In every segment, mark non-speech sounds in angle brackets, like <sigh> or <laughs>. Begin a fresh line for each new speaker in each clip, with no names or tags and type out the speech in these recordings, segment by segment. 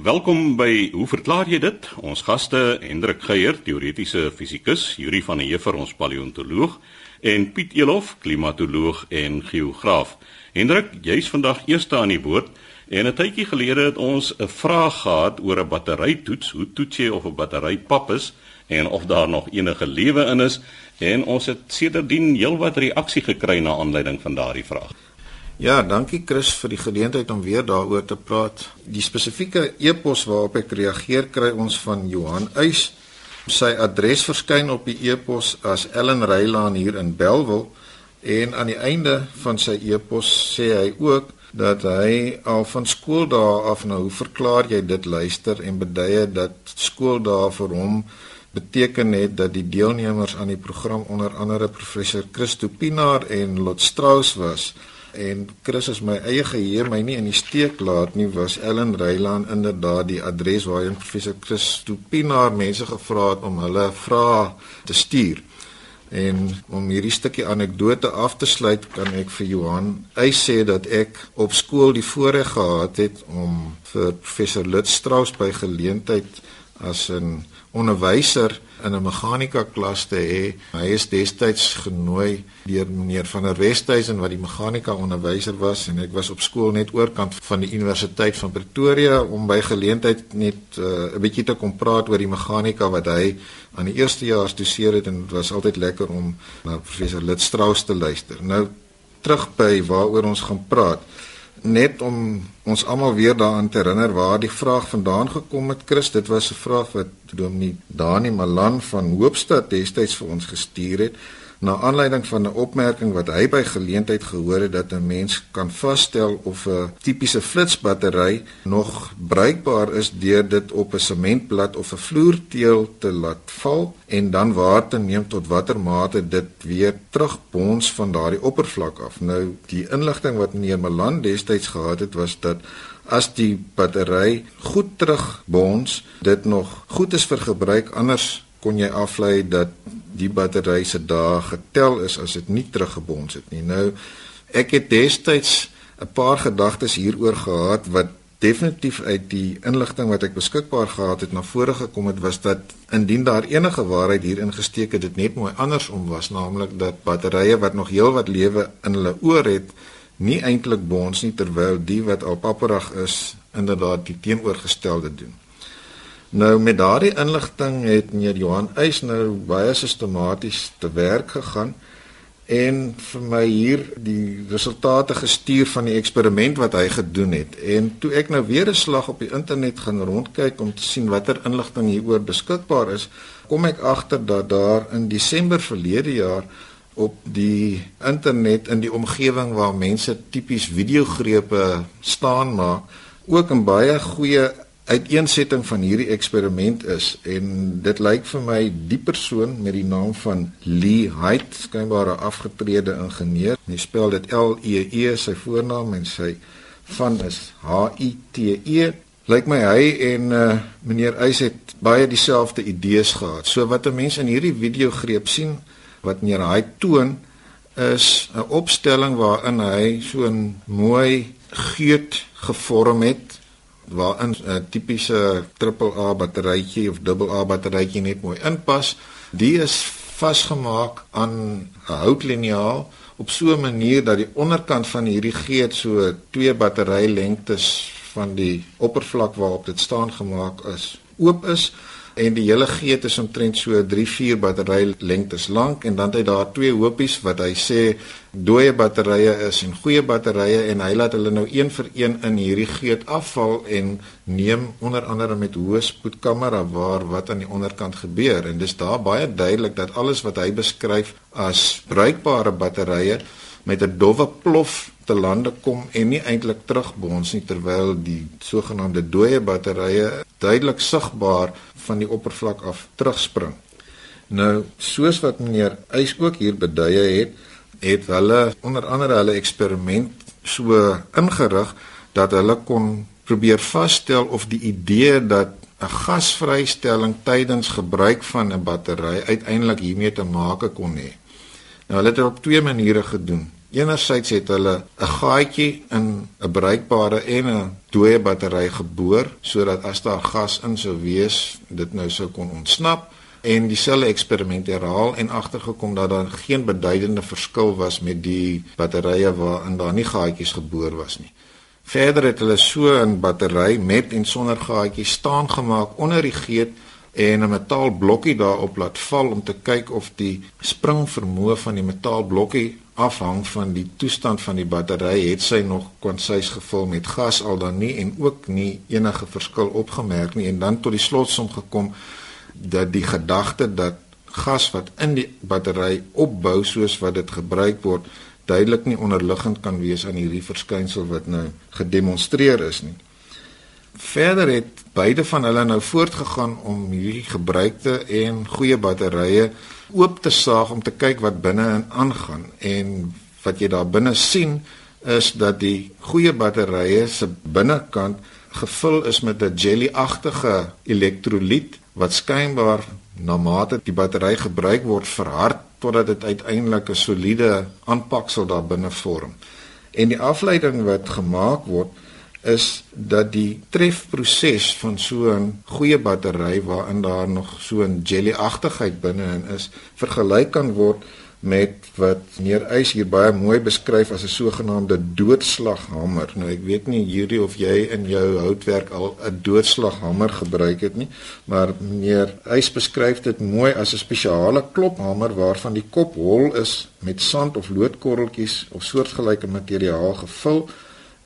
Welkom by Hoe verklaar jy dit? Ons gaste Hendrik Geier, teoretiese fisikus, Yuri van der Heever, ons paleontoloog en Piet Elof, klimatoloog en geograaf. Hendrik, jy's vandag eerste aan die woord en 'n tydjie gelede het ons 'n vraag gehad oor 'n batterytoets. Hoe toets jy of 'n battery pap is en of daar nog enige lewe in is? En ons het sedertdien heelwat reaksie gekry na aanleiding van daardie vraag.
Ja, dankie Chris vir die geleentheid om weer daaroor te praat. Die spesifieke e-pos waarop ek reageer kry ons van Johan Uys. Sy adres verskyn op die e-pos as Ellen Reilaan hier in Belwel en aan die einde van sy e-pos sê hy ook dat hy al van skooldae af nou verklaar jy dit luister en beduie dat skooldae vir hom beteken het dat die deelnemers aan die program onder andere professor Christo Pinaar en Lot Strauss was en Chris is my eie geheer my nie in die steek laat nie was Ellen Reiland inderdaad die adres waarheen professor Christo Pinaar mense gevra het om hulle vrae te stuur. En om hierdie stukkie anekdote af te sluit, kan ek vir Johan hy sê dat ek op skool die voorreg gehad het om vir professor Lutz Strauss by geleentheid as 'n onderwyser in 'n meganika klas te hê. Hy is destyds genooi deur meneer van der Westhuizen wat die meganika onderwyser was en ek was op skool net oorkant van die Universiteit van Pretoria om by geleentheid net uh, 'n uh, bietjie te kom praat oor die meganika wat hy aan die eerste jaar gestudeer het en dit was altyd lekker om na professor Lutz Strauss te luister. Nou terug by waaroor ons gaan praat net om ons almal weer daaraan te herinner waar die vraag vandaan gekom het. Chris dit was 'n vraag wat Dominee Dani Malan van Hoopstad destyds vir ons gestuur het na aanleiding van 'n opmerking wat hy by geleentheid gehoor het dat 'n mens kan vasstel of 'n tipiese flitsbattery nog bruikbaar is deur dit op 'n sementblad of 'n vloerteel te laat val en dan waar te neem tot watter mate dit weer terugbons van daardie oppervlak af. Nou die inligting wat meneer Malan destyds gehad het was dat as die battery goed terugbons, dit nog goed is vir gebruik anders kon jy aflei dat die battery se dae getel is as dit nie teruggebons het nie. Nou ek het destyds 'n paar gedagtes hieroor gehad wat definitief uit die inligting wat ek beskikbaar gehad het na vore gekom het was dat indien daar enige waarheid hierin gesteek het dit net mooi andersom was naamlik dat batterye wat nog heelwat lewe in hulle oor het nie eintlik bons nie terwyl die wat al papperig is inderdaad die teenoorgestelde doen. Nou met daardie inligting het meneer Johan Eis nou baie sistematies te werk gegaan en vir my hier die resultate gestuur van die eksperiment wat hy gedoen het. En toe ek nou weer 'n slag op die internet gaan rondkyk om te sien watter inligting hieroor beskikbaar is, kom ek agter dat daar in Desember verlede jaar op die internet in die omgewing waar mense tipies videogrepe staan maak, ook 'n baie goeie uiteensetting van hierdie eksperiment is en dit lyk vir my die persoon met die naam van Lee Height, skynbaar 'n afgetrede ingenieur. Hy spel dit L E E sy voornaam en sy van is H I T E. Lyk my hy en uh, meneer Eys het baie dieselfde idees gehad. So wat 'n mens in hierdie video greep sien wat meneer Height toon is 'n opstelling waarin hy so 'n mooi geut gevorm het waarin 'n tipiese AAA batterytjie of AA batterytjie net mooi inpas. Die is vasgemaak aan 'n houtliniaal op so 'n manier dat die onderkant van hierdie geet so twee batterylengtes van die oppervlak waarop dit staan gemaak is oop is en die hele geet is omtrent so 3-4 battery lengtes lank en dan het hy daar twee hoopies wat hy sê dooie batterye is en goeie batterye en hy laat hulle nou een vir een in hierdie geet afval en neem onder andere met hoë spoed kamera waar wat aan die onderkant gebeur. En dis daar baie duidelik dat alles wat hy beskryf as bruikbare batterye met 'n dowwe plof te lande kom en nie eintlik terugbons nie terwyl die sogenaamde dooie batterye duidelik sigbaar van die oppervlak af terugspring. Nou, soos wat meneer Eys ook hier beduie het, het hulle onder andere hulle eksperiment so ingerig dat hulle kon probeer vasstel of die idee dat 'n gasvrystelling tydens gebruik van 'n battery uiteindelik hiermee te maak kon hê. Nou hulle het dit op twee maniere gedoen. Enerzijds het hulle 'n gaatjie in 'n bereikbare en 'n dooie battery geboor sodat as daar gas in sou wees, dit nou sou kon ontsnap en dieselfde eksperiment herhaal en agtergekom dat daar geen beduidende verskil was met die batterye waarin daar nie gaatjies geboor was nie. Verder het hulle so 'n battery met en sonder gaatjies staan gemaak onder die geet en 'n metaalblokkie daarop laat val om te kyk of die springvermoë van die metaalblokkie afhang van die toestand van die battery het sy nog kwansuis gevul met gas al dan nie en ook nie enige verskil opgemerk nie en dan tot die slotsom gekom dat die gedagte dat gas wat in die battery opbou soos wat dit gebruik word duidelik nie onderliggend kan wees aan hierdie verskynsel wat nou gedemonstreer is nie. Verder het beide van hulle nou voortgegaan om hierdie gebruikte en goeie batterye oop te saag om te kyk wat binne-in aangaan en wat jy daar binne sien is dat die goeie batterye se binnekant gevul is met 'n jelly-agtige elektrolyt wat skynbaar na mate die battery gebruik word verhard totdat dit uiteindelik 'n soliede aanpaksel daar binne vorm. En die afleiding wat gemaak word is dat die trefproses van so 'n goeie battery waarin daar nog so 'n jelly-agtigheid binne-in is, vergelyk kan word met wat meneer Eys hier baie mooi beskryf as 'n sogenaamde doodslaghamer. Nou ek weet nie hierdie of jy in jou houtwerk al 'n doodslaghamer gebruik het nie, maar meneer Eys beskryf dit mooi as 'n spesiale klophamer waarvan die kop hol is met sand of loodkorreltjies of soortgelyke materiaal gevul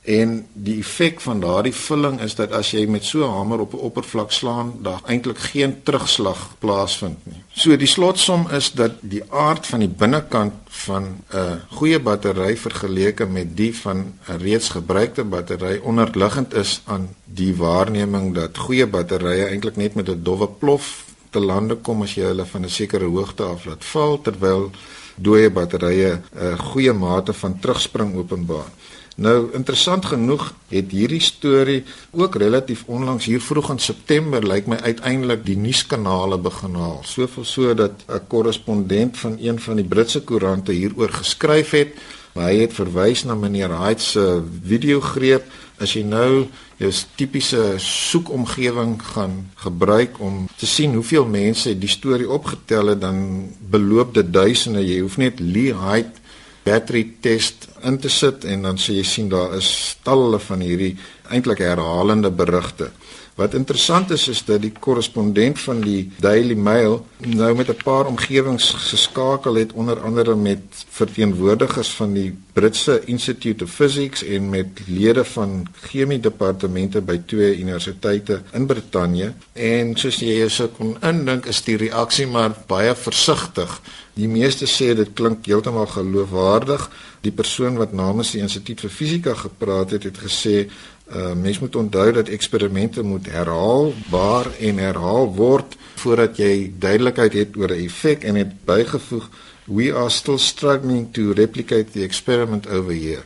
En die effek van daardie vulling is dat as jy met so 'n hamer op 'n oppervlak slaan, daar eintlik geen terugslag plaasvind nie. So die slotsom is dat die aard van die binnekant van 'n goeie battery vergeleke met die van 'n reeds gebruikte battery onderliggend is aan die waarneming dat goeie batterye eintlik net met 'n dowwe plof te lande kom as jy hulle van 'n sekere hoogte af laat val terwyl dooie batterye 'n goeie mate van terugspring openbaar. Nou interessant genoeg het hierdie storie ook relatief onlangs hier vroeg in September lyk my uiteindelik die nuuskanale begin haal. Soveel so dat 'n korrespondent van een van die Britse koerante hieroor geskryf het. Hy het verwys na meneer Hyde se videogreep as jy nou jou tipiese soekomgewing gaan gebruik om te sien hoeveel mense die storie opgetel het dan beloop dit duisende jy hoef net Lee Hyde battery test in te sit en dan sê jy sien daar is talle van hierdie eintlik herhalende berigte. Wat interessant is is dat die korrespondent van die Daily Mail nou met 'n paar omgewings geskakel het onder andere met verteenwoordigers van die Britse Institute of Physics en met lede van chemie departemente by twee universiteite in Brittanje en soos jy jou kon indink is die reaksie maar baie versigtig. Die meeste sê dit klink heeltemal geloofwaardig. Die persoon wat namens die Instituut vir Fisika gepraat het, het gesê Uh mens moet onthou dat eksperimente moet herhaal, waar en herhaal word voordat jy duidelikheid het oor 'n effek en het bygevoeg we are still struggling to replicate the experiment over here.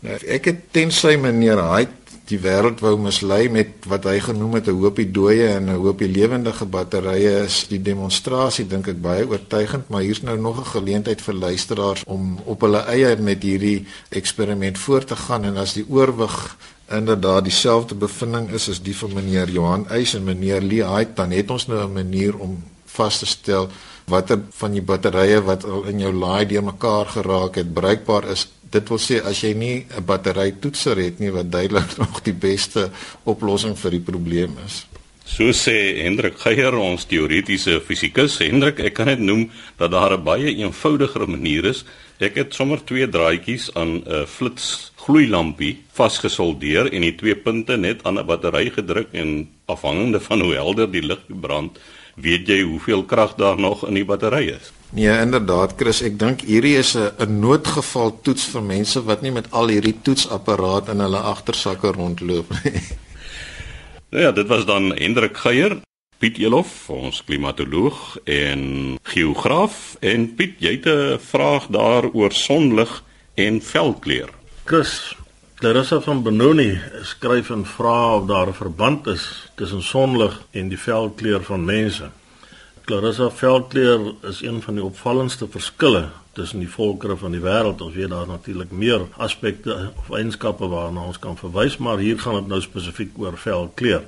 Nou ek het tensy meneer Hyde die wêreld wou mislei met wat hy genoem het 'n hoopie dooie en 'n hoopie lewendige batterye is die demonstrasie dink ek baie oortuigend maar hier's nou nog 'n geleentheid vir luisteraars om op hulle eie met hierdie eksperiment voort te gaan en as die oorwig inderdaad dieselfde bevinding is as die van meneer Johan Eys en meneer Lee Hyde, dan het ons nou 'n manier om vas te stel watter van die batterye wat al in jou laai de mekaar geraak het bruikbaar is. Dit wil sê as jy nie 'n battery toetser het nie wat duidelik <laughs> nog die beste oplossing vir die probleem is.
So sê Hendrik Geier ons teoretiese fisikus. Hendrik, ek kan net noem dat daar 'n baie eenvoudiger manier is. Ek het sommer twee draadjies aan 'n flits gloeilampie vasgesoldeer en die twee punte net aan 'n battery gedruk en afhangende van hoe helder die lig brand, weet jy hoeveel krag daar nog in die battery is.
Nee, inderdaad, Chris, ek dink hierdie is 'n noodgeval toets vir mense wat nie met al hierdie toetsapparaat in hulle agtersakke rondloop nie. <laughs>
nou ja, dit was dan Hendrik Geier, Piet Elof, ons klimatoloog en geograaf en Piet, jy het 'n vraag daar oor sonlig en velkleur.
Chris Clarissa van Benoni skryf en vra of daar 'n verband is tussen sonlig en die velkleur van mense. Clarissa veldkleur is een van die opvallendste verskille tussen die volkere van die wêreld. Ons weet daar natuurlik meer aspekte of eienskappe waarna ons kan verwys, maar hier gaan dit nou spesifiek oor velkleur.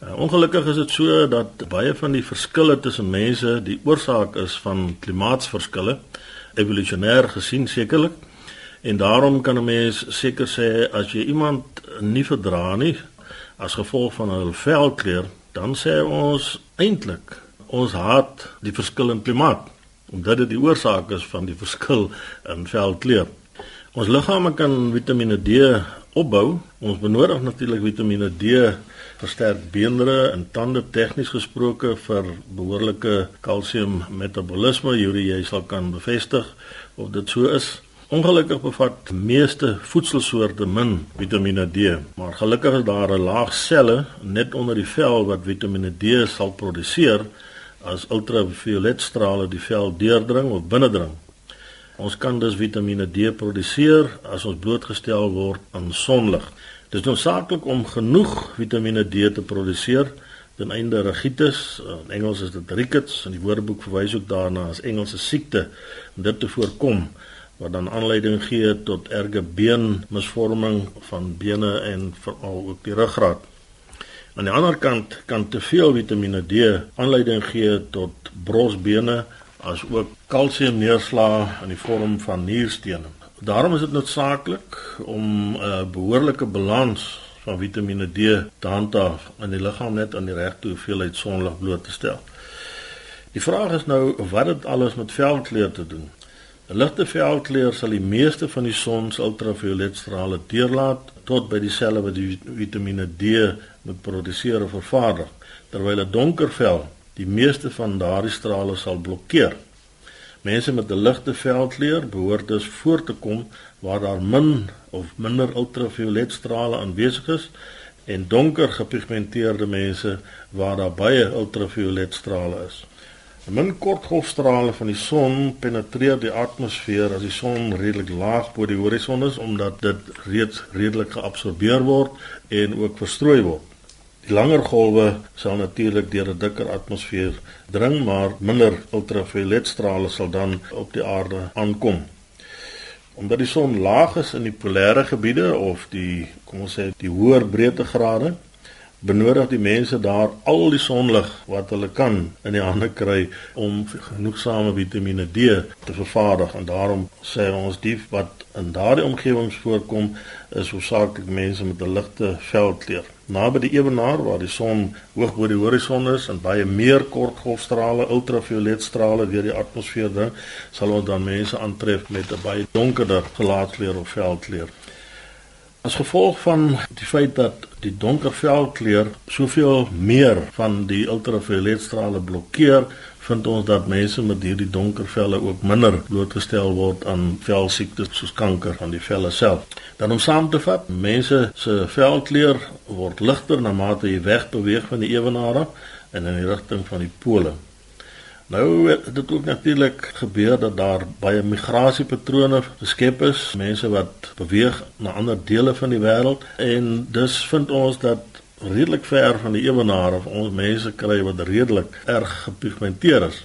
Uh, ongelukkig is dit so dat baie van die verskille tussen mense die oorsaak is van klimaatsverskille, evolusionêr gesien sekerlik. En daarom kan 'n mens seker sê as jy iemand nie verdra nie as gevolg van hul velkleur, dan sê ons eintlik ons haat die verskil in klimaat omdat dit die oorsaak is van die verskil in velkleur. Ons liggame kan Vitamiene D opbou. Ons benodig natuurlik Vitamiene D versterk beenderre en tande tegnies gesproke vir behoorlike kalsium metabolisme. Hierdie jy sal kan bevestig of dit so is. Ongelukkig bevat meeste voedselsoorte min Vitamiene D, maar gelukkig is daar 'n laag selle net onder die vel wat Vitamiene D sal produseer as ultravioletstrale die vel deurdring of binnendring. Ons kan dus Vitamiene D produseer as ons blootgestel word aan sonlig. Dit is noodsaaklik om genoeg Vitamiene D te produseer ten einde rigitus, in Engels is dit rickets en die Woordeboek verwys ook daarna as Engelse siekte om dit te voorkom wat dan aanleiding gee tot erge beenmisvorming van bene en veral ook die ruggraat. Aan die ander kant kan te veel Vitamiene D aanleiding gee tot brosbene as ook kalsiumneerslae in die vorm van nierstene. Daarom is dit noodsaaklik om 'n behoorlike balans van Vitamiene D te handhaaf in die liggaam net aan die regte hoeveelheid sonlig bloot te stel. Die vraag is nou wat dit alles met velkleur te doen. 'n Ligte velkleur sal die meeste van die son se ultravioletstrale deurlaat tot by die selle wat die Vitamiene D produseer of vervaardig, terwyl 'n donker vel die meeste van daardie strale sal blokkeer. Mense met 'n ligte velkleur behoort dus voor te kom waar daar min of minder ultravioletstrale aanwesig is en donker gepigmenteerde mense waar daar baie ultravioletstrale is. 'n Min kortgolfstrale van die son penetreer die atmosfeer as die son redelik laag bo die horison is omdat dit reeds redelik geabsorbeer word en ook verstrooi word. Die langer golwe sal natuurlik deur 'n dikker atmosfeer dring, maar minder ultravioletstrale sal dan op die aarde aankom. Omdat die son laag is in die polêre gebiede of die kom ons sê die hoër breedtegrade, benodig die mense daar al die sonlig wat hulle kan in die hande kry om genoegsame Vitamiene D te vervaardig en daarom sê ons die wat in daardie omgewings voorkom is hoofsaaklik mense met 'n ligte velkleur naby die ewenaar waar die son hoog bo die horison is en baie meer kortgolfstrale, ultravioletstrale deur die atmosfeer dring, sal ons dan mense aantref met 'n baie donkerder gelaatkleur of velkleur. As gevolg van die feit dat die donker velkleur soveel meer van die ultravioletstrale blokkeer, vind ons dat mense met hierdie donker velle ook minder blootgestel word aan velsiektes soos kanker van die velle self. Dan om saam te vat, mense se velkleur word ligter na mate jy wegbeweeg van die ewenaar en in die rigting van die pole. Nou dit ook natuurlik gebeur dat daar baie migrasiepatrone geskep is, mense wat beweeg na ander dele van die wêreld en dus vind ons dat redelik ver van die ewenaar of ons mense kry wat redelik erg gepigmenteer is.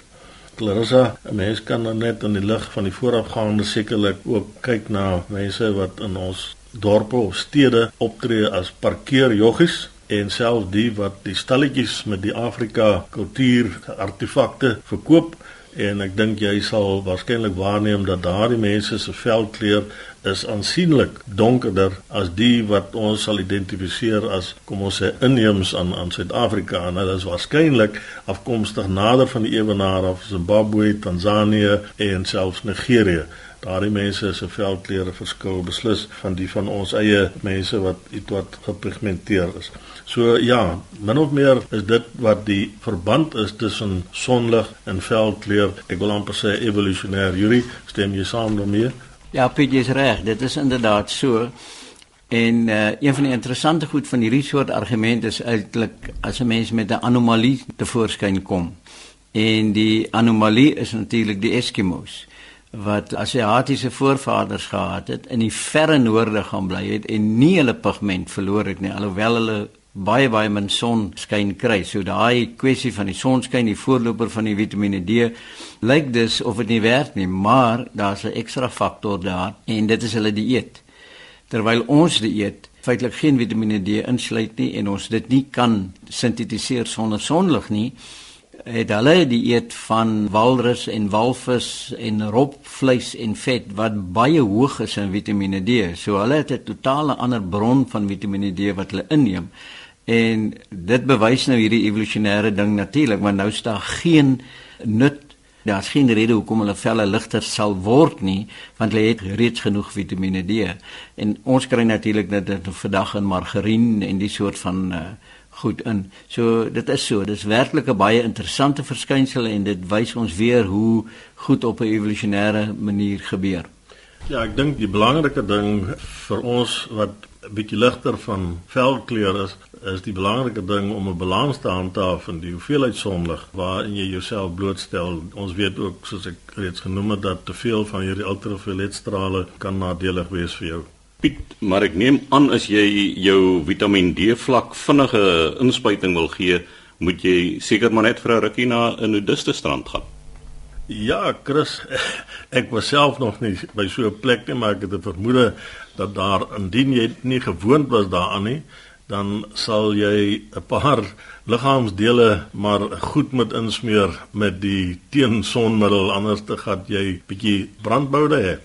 Clarissa, 'n mens kan nou net in die lig van die voorafgaande sekerlik ook kyk na mense wat in ons dorpe of stede optree as parkeerjoggies en self die wat die stalletjies met die Afrika kultuur artefakte verkoop en ek dink jy sal waarskynlik waarneem dat daardie mense se velkleur is aansienlik donkerder as die wat ons sal identifiseer as kom ons sê inheems aan aan Suid-Afrika en hulle is waarskynlik afkomstig nader van die ewenaar af Zimbabwe, Tansanië en selfs Nigerië. Daardie mense se velkleure verskil beslis van die van ons eie mense wat ietwat gepigmenteer is. So ja, min of meer is dit wat die verband is tussen sonlig en velkleur. Ek wil amper sê evolusionêr. Yuri, stem jy saam daarmee?
Ja, Piet is reg. Dit is inderdaad so. En uh, een van die interessante goed van hierdie soort argumente is eintlik as 'n mens met 'n anomalie tevoorskyn kom. En die anomalie is natuurlik die Eskimos wat Asiatiese voorvaders gehad het in die verre noorde gaan bly het en nie hulle pigment verloor het nie alhoewel hulle baie baie min sonskyn kry. So daai kwessie van die sonskyn, die voorloper van die Vitamiene D, lyk dus of dit nie werk nie, maar daar's 'n ekstra faktor daar en dit is hulle dieet. Terwyl ons dieet feitelik geen Vitamiene D insluit nie en ons dit nie kan sintetiseer sonder sonlig nie, het hulle die eet van walrus en walvis en robvleis en vet wat baie hoog is in Vitamiene D. So hulle het 'n totale ander bron van Vitamiene D wat hulle inneem. En dit bewys nou hierdie evolusionêre ding natuurlik, want nou staan geen nut daar's geen rede hoekom hulle velle ligter sal word nie want hulle het reeds genoeg Vitamiene D. En ons kry natuurlik dit vandag in margarien en die soort van uh, goed in. So dit is so, dis werklik 'n baie interessante verskynsel en dit wys ons weer hoe goed op 'n evolusionêre manier gebeur.
Ja, ek dink die belangrike ding vir ons wat 'n bietjie ligter van velkleur is, is die belangrike ding om 'n balans te handhaaf in die hoeveelheid sonlig waarin jy jouself blootstel. Ons weet ook soos ek reeds genoem het dat te veel van hierdie ultravioletstrale kan nadelig wees vir jou.
Piet, maar ek neem aan as jy jou Vitamiin D vlak vinnige inspuiting wil gee, moet jy seker maar net vir 'n rukkie na 'n nudiste strand gaan.
Ja, Chris, <laughs> ek was self nog nie by so 'n plek nie, maar ek het 'n vermoede dat daar indien jy nie gewoond was daaraan nie, dan sal jy 'n paar liggaamsdele maar goed moet insmeer met die teensonmiddel anders te gaan jy bietjie brandboude hê.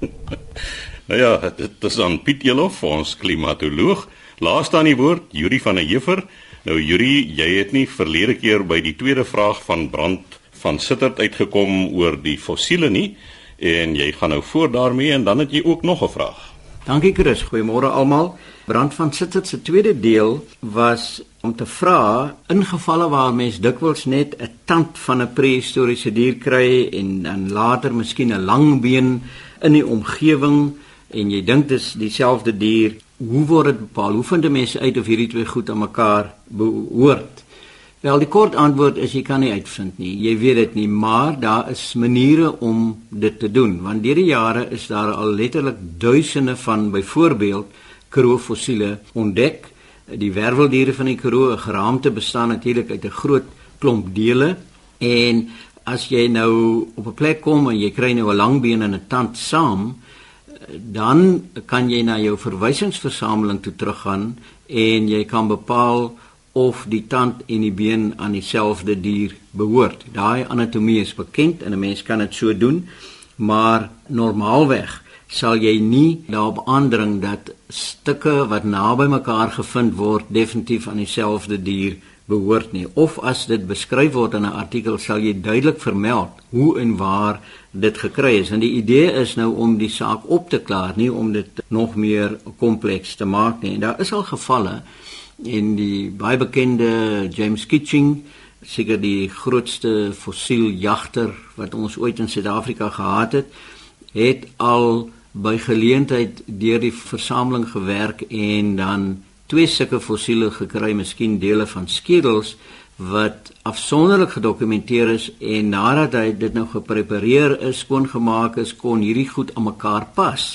<laughs>
Nou ja, dit is aan Piet Elof, ons klimatoloog. Laaste aan die woord, Yuri van der Heever. Nou Yuri, jy het nie verlede keer by die tweede vraag van Brand van Sittert uitgekom oor die fossiele nie en jy gaan nou voort daarmee en dan het jy ook nog 'n vraag.
Dankie Chris, goeiemôre almal. Brand van Sittert se tweede deel was om te vra in gevalle waar mens dikwels net 'n tand van 'n prehistoriese dier kry en dan later miskien 'n lang been in die omgewing en jy dink dis dieselfde dier, hoe word dit bepaal? Hoe vind mense uit of hierdie twee goed aan mekaar behoort? Wel, die kort antwoord is jy kan nie uitvind nie. Jy weet dit nie, maar daar is maniere om dit te doen. Want deur die jare is daar al letterlik duisende van byvoorbeeld kroofossiele ontdek. Die werveldiere van die kroo, 'n geraamte bestaan natuurlik uit 'n groot klomp dele en as jy nou op 'n plek kom en jy kry nou 'n lang been en 'n tand saam, dan kan jy na jou verwysingsversameling toe teruggaan en jy kan bepaal of die tand en die been aan dieselfde dier behoort. Daai anatomie is bekend en 'n mens kan dit so doen, maar normaalweg sal jy nie daarop aandring dat stukke wat naby mekaar gevind word definitief aan dieselfde dier behoort nie of as dit beskryf word in 'n artikel sal jy duidelik vermeld hoe en waar dit gekry is. En die idee is nou om die saak op te klaar, nie om dit nog meer kompleks te maak nie. En daar is al gevalle in die baie bekende James Kitching, seker die grootste fossieljagter wat ons ooit in Suid-Afrika gehad het, het al by geleentheid deur die versameling gewerk en dan twee sulke fossiele gekry, miskien dele van skedels wat afsonderlik gedokumenteer is en nadat hy dit nou geprepareer is, skoongemaak is, kon hierdie goed aan mekaar pas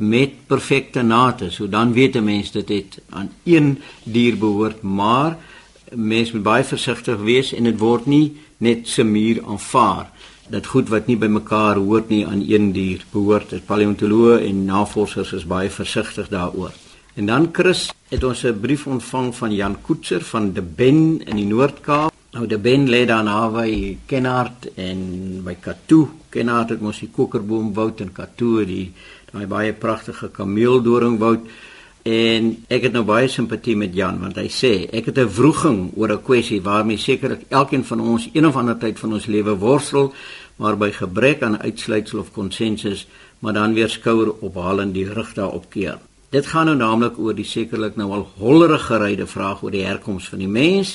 met perfekte nate. So dan weet 'n mens dit het aan een dier behoort, maar mens moet baie versigtig wees en dit word nie net se muur aanvaar dat goed wat nie by mekaar hoort nie aan een dier behoort. Dit paleontoloë en navorsers is baie versigtig daaroor. En dan Chris het ons 'n brief ontvang van Jan Koetser van De Ben in die Noord-Kaap. Nou De Ben lê daar naby Kenhardt en by Katoo. Kenhardt het mos die kokerboomwoud en Katoo die daai baie pragtige kameeldoringwoud. En ek het nou baie simpatie met Jan want hy sê ek het 'n vroeging oor 'n kwessie waarmee sekerlik elkeen van ons een of ander tyd van ons lewe worstel, maar by gebrek aan uitsluitsel of konsensus, maar dan weer skouer ophal en die rig daarop keer. Dit gaan nou naamlik oor die sekerlik nou al hollerige geryde vraag oor die herkoms van die mens.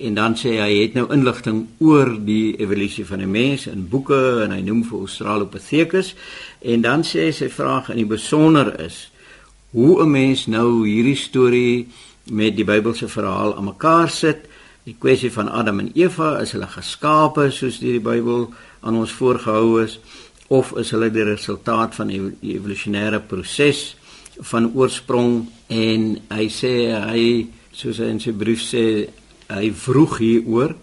En dan sê hy het nou inligting oor die evolusie van die mens in boeke en hy noem vir Australopithecus. En dan sê hy sy vraag in die besonder is hoe 'n mens nou hierdie storie met die Bybelse verhaal aan mekaar sit. Die kwessie van Adam en Eva is hulle geskape soos die Bybel aan ons voorgehou is? Of is hulle die resultaat van die evolusionêre proses van oorsprong en hy sê hy soos hy in sy brief sê, hy vroeg hieroor.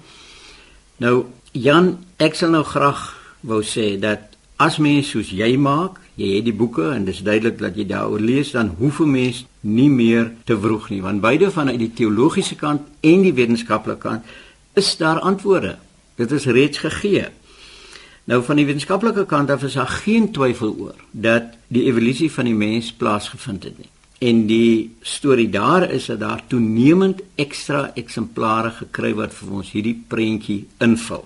Nou Jan, ek sal nou graag wou sê dat as mens soos jy maak, jy het die boeke en dis duidelik dat jy daaroor lees, dan hoef 'n mens nie meer te vroeg nie, want beide vanuit die teologiese kant en die wetenskaplike kant is daar antwoorde. Dit is reeds gegee. Nou van die wetenskaplike kant af is daar geen twyfel oor dat die evolusie van die mens plaasgevind het nie. En die storie daar is dat daar toenemend ekstra eksemplare gekry word vir ons hierdie prentjie invul.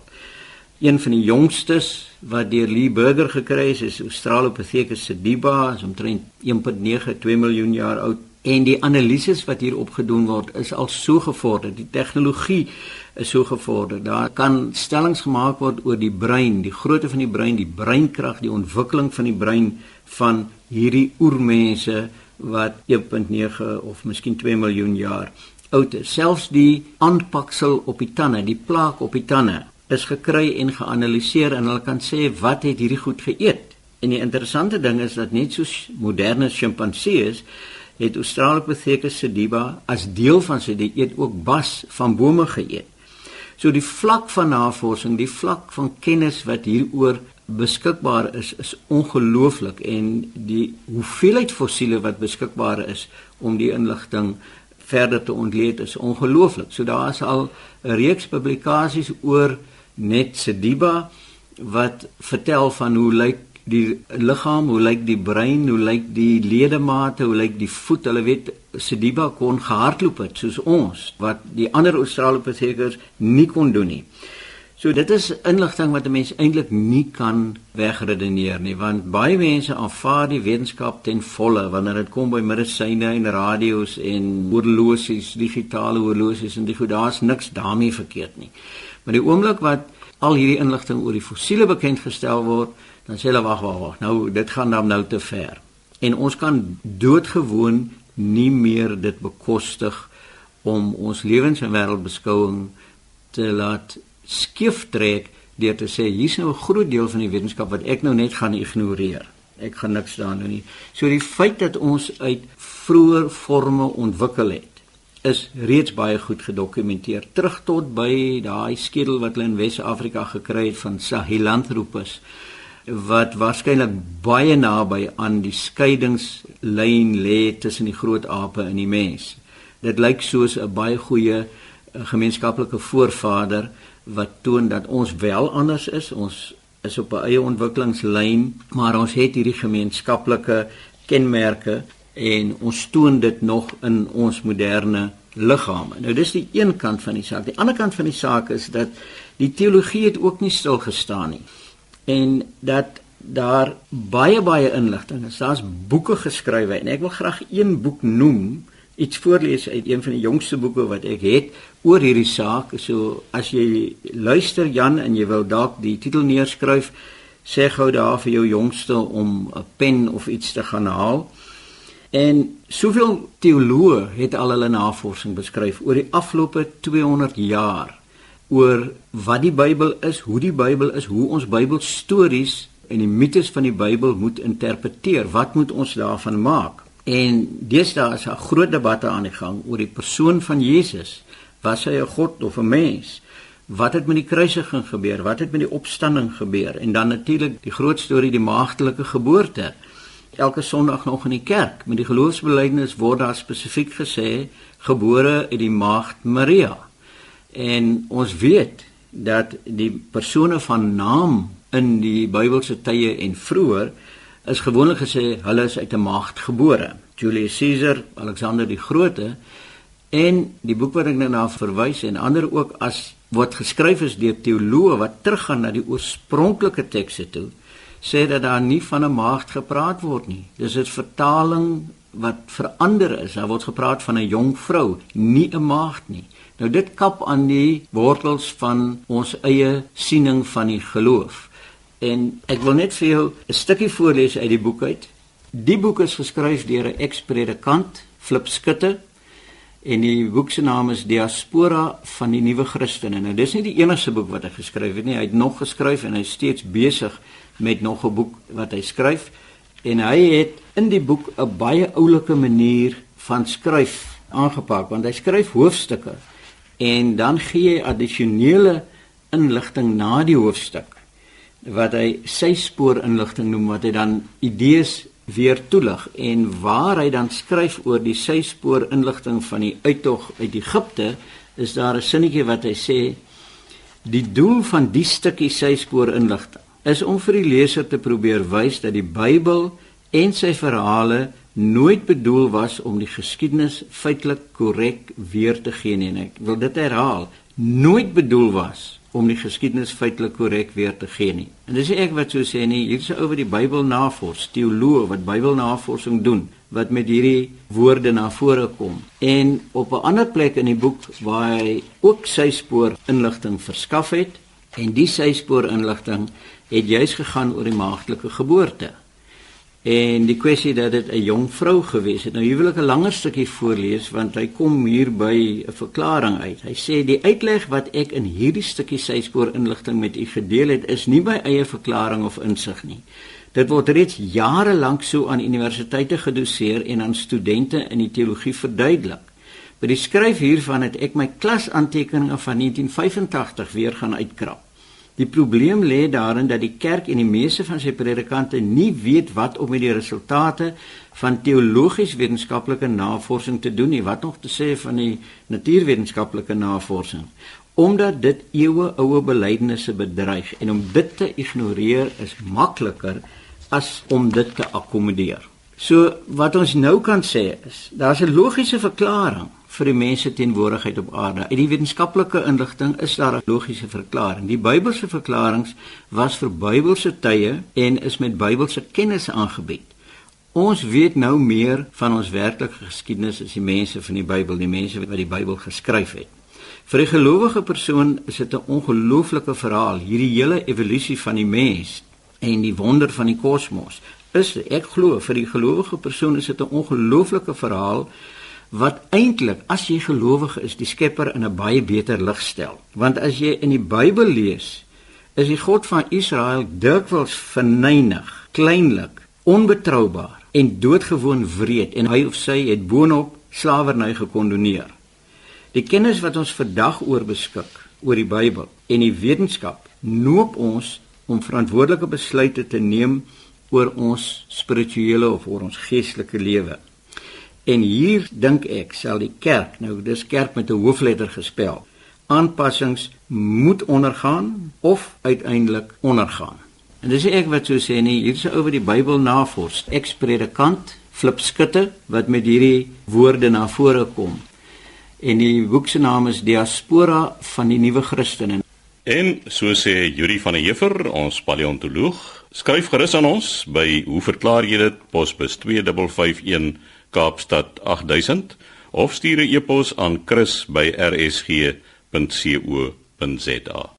Een van die jongstes wat deur Lee Burger gekry is, is Australopithecus sediba, is omtrent 1.9 2 miljoen jaar oud en die analises wat hier opgedoen word is al so gevorder. Die tegnologie is so gevorder. Daar kan stellings gemaak word oor die brein, die grootte van die brein, die breinkrag, die ontwikkeling van die brein van hierdie oermense wat 1.9 of miskien 2 miljoen jaar oud is. Selfs die aanpaksel op die tande, die plaak op die tande is gekry en geanaliseer en hulle kan sê wat het hierdie goed geëet. En die interessante ding is dat net soos moderne sjimpansees het Australopithecus sediba as deel van sy dieet ook bas van bome geëet. So die vlak van navorsing, die vlak van kennis wat hieroor beskikbaar is, is ongelooflik en die hoeveelheid fossiele wat beskikbaar is om die inligting verder te ontleed is ongelooflik. So daar is al 'n reeks publikasies oor net sediba wat vertel van hoe lyk die liggaam, hoe lyk die brein, hoe lyk die ledemate, hoe lyk die voet. Hulle weet Sediba kon gehardloop het soos ons wat die ander Australopithecus nie kon doen nie. So dit is inligting wat 'n mens eintlik nie kan wegredeneer nie want baie mense aanvaar die wetenskap ten volle wanneer dit kom by medisyne en radio's en horlosies, digitale horlosies en dis daar's niks daarmee verkeerd nie. Maar die oomblik wat al hierdie inligting oor die fossiele bekend gestel word, dan sê hulle wag wag wag nou dit gaan dan nou te ver en ons kan doodgewoon nie meer dit bekostig om ons lewens en wêreldbeskouing te laat skief trek deur te sê hier's nou 'n groot deel van die wetenskap wat ek nou net gaan ignoreer. Ek gaan niks daarin doen nie. So die feit dat ons uit vroeë forme ontwikkel het is reeds baie goed gedokumenteer. Terug tot by daai skedel wat hulle in Wes-Afrika gekry het van Sahelanthropus wat waarskynlik baie naby aan die skeidingslyn lê tussen die groot ape en die mens. Dit lyk soos 'n baie goeie eh, gemeenskaplike voorvader wat toon dat ons wel anders is. Ons is op 'n eie ontwikkelingslyn, maar ons het hierdie gemeenskaplike kenmerke en ons toon dit nog in ons moderne liggame. Nou dis die een kant van die saak. Die ander kant van die saak is dat die teologie het ook nie stil gestaan nie en dat daar baie baie inligting is. Daar's boeke geskrywe en ek wil graag een boek noem, iets voorlees uit een van die jongste boeke wat ek het oor hierdie saak. So as jy luister Jan en jy wil dalk die titel neerskryf, sê gou daar vir jou jongste om 'n pen of iets te gaan haal. En soveel teoloë het al hulle navorsing beskryf oor die afgelope 200 jaar oor wat die Bybel is, hoe die Bybel is, hoe ons Bybelstories en die mites van die Bybel moet interpreteer. Wat moet ons daarvan maak? En deesdae is 'n groot debat aan die gang oor die persoon van Jesus. Was hy 'n god of 'n mens? Wat het met die kruisiging gebeur? Wat het met die opstanding gebeur? En dan natuurlik die groot storie die maagdelike geboorte. Elke Sondag nog in die kerk met die geloofsbelijdenis word daar spesifiek gesê gebore uit die maagd Maria. En ons weet dat die persone van naam in die Bybelse tye en vroeër is gewoonlik gesê hulle is uit 'n maagd gebore. Julius Caesar, Alexander die Grote en die boek wat ek nou na verwys en ander ook as wat geskryf is deur teoloë wat teruggaan na die oorspronklike tekste toe, sê dat daar nie van 'n maagd gepraat word nie. Dis 'n vertaling wat verander is. Daar word gepraat van 'n jong vrou, nie 'n maagd nie. Nou dit kap aan die wortels van ons eie siening van die geloof. En ek wil net vir jou 'n stukkie voorlees uit die boek uit. Die boek is geskryf deur 'n ekspredikant, Flip Skutte, en die boek se naam is Diaspora van die Nuwe Christene. Nou dis nie die enigste boek wat hy geskryf het nie. Hy het nog geskryf en hy is steeds besig met nog 'n boek wat hy skryf en hy het in die boek 'n baie oulike manier van skryf aangepak want hy skryf hoofstukke en dan gee hy addisionele inligting na die hoofstuk wat hy sy spoor inligting noem wat hy dan idees weer toelig en waar hy dan skryf oor die sy spoor inligting van die uittog uit Egipte is daar 'n sinnetjie wat hy sê die doel van die stukkie sy spoor inligting is om vir die leser te probeer wys dat die Bybel en sy verhale nooit bedoel was om die geskiedenis feitelik korrek weer te gee nie en ek wil dit herhaal nooit bedoel was om die geskiedenis feitelik korrek weer te gee nie. En dis ek wat so sê nie, hier's 'n ou wat die Bybel navors, teoloog wat Bybelnavorsing doen wat met hierdie woorde na vore kom. En op 'n ander plek in die boek waar hy ook sy spoor inligting verskaf het en die sy spoor inligting het juis gegaan oor die maagdelike geboorte en die kwessie dat dit 'n jong vrou gewees het. Nou hier wil ek 'n langer stukkie voorlees want hy kom hier by 'n verklaring uit. Hy sê die uitleg wat ek in hierdie stukkie syspoor inligting met u gedeel het is nie my eie verklaring of insig nie. Dit word reeds jare lank so aan universiteite gedoseer en aan studente in die teologie verduidelik. By die skryf hiervan het ek my klasaantekeninge van 1985 weer gaan uitkrap. Die probleem lê daarin dat die kerk en die meeste van sy predikante nie weet wat om met die resultate van teologies wetenskaplike navorsing te doen nie, wat nog te sê van die natuurwetenskaplike navorsing, omdat dit eeue oue belydenisse bedreig en om dit te ignoreer is makliker as om dit te akkommodeer. So wat ons nou kan sê is, daar's 'n logiese verklaring vir die mense teenwoordigheid op aarde. Uit die wetenskaplike inligting is daar 'n logiese verklaring. Die Bybelse verklaringe was vir Bybelse tye en is met Bybelse kennis aangebied. Ons weet nou meer van ons werklike geskiedenis as die mense van die Bybel, die mense wat die Bybel geskryf het. Vir 'n gelowige persoon is dit 'n ongelooflike verhaal, hierdie hele evolusie van die mens en die wonder van die kosmos. Is ek glo vir die gelowige persoon is dit 'n ongelooflike verhaal wat eintlik as jy gelowige is, die Skepper in 'n baie beter lig stel. Want as jy in die Bybel lees, is die God van Israel dikwels verneig, kleinlik, onbetroubaar en doodgewoon wreed en hy of sy het boonop slawerny gekondoneer. Die kennis wat ons vandag oor beskik oor die Bybel en die wetenskap noop ons om verantwoordelike besluite te neem oor ons spirituele of oor ons geestelike lewe. En hier dink ek sal die kerk, nou dis kerk met 'n hoofletter gespel, aanpassings moet ondergaan of uiteindelik ondergaan. En dis ek wat so sê nie, hier's 'n ou wat die Bybel navors, ekspredikant, Flip Skutte wat met hierdie woorde na vore kom. En die boek se naam is Diaspora van die Nuwe Christene.
En so sê Yuri van der Heever, ons paleontoloog, skryf gerus aan ons by hoe verklaar jy dit posbus 2551 Kaapstad 8000 of stuur 'n e-pos aan chris@rsg.co.za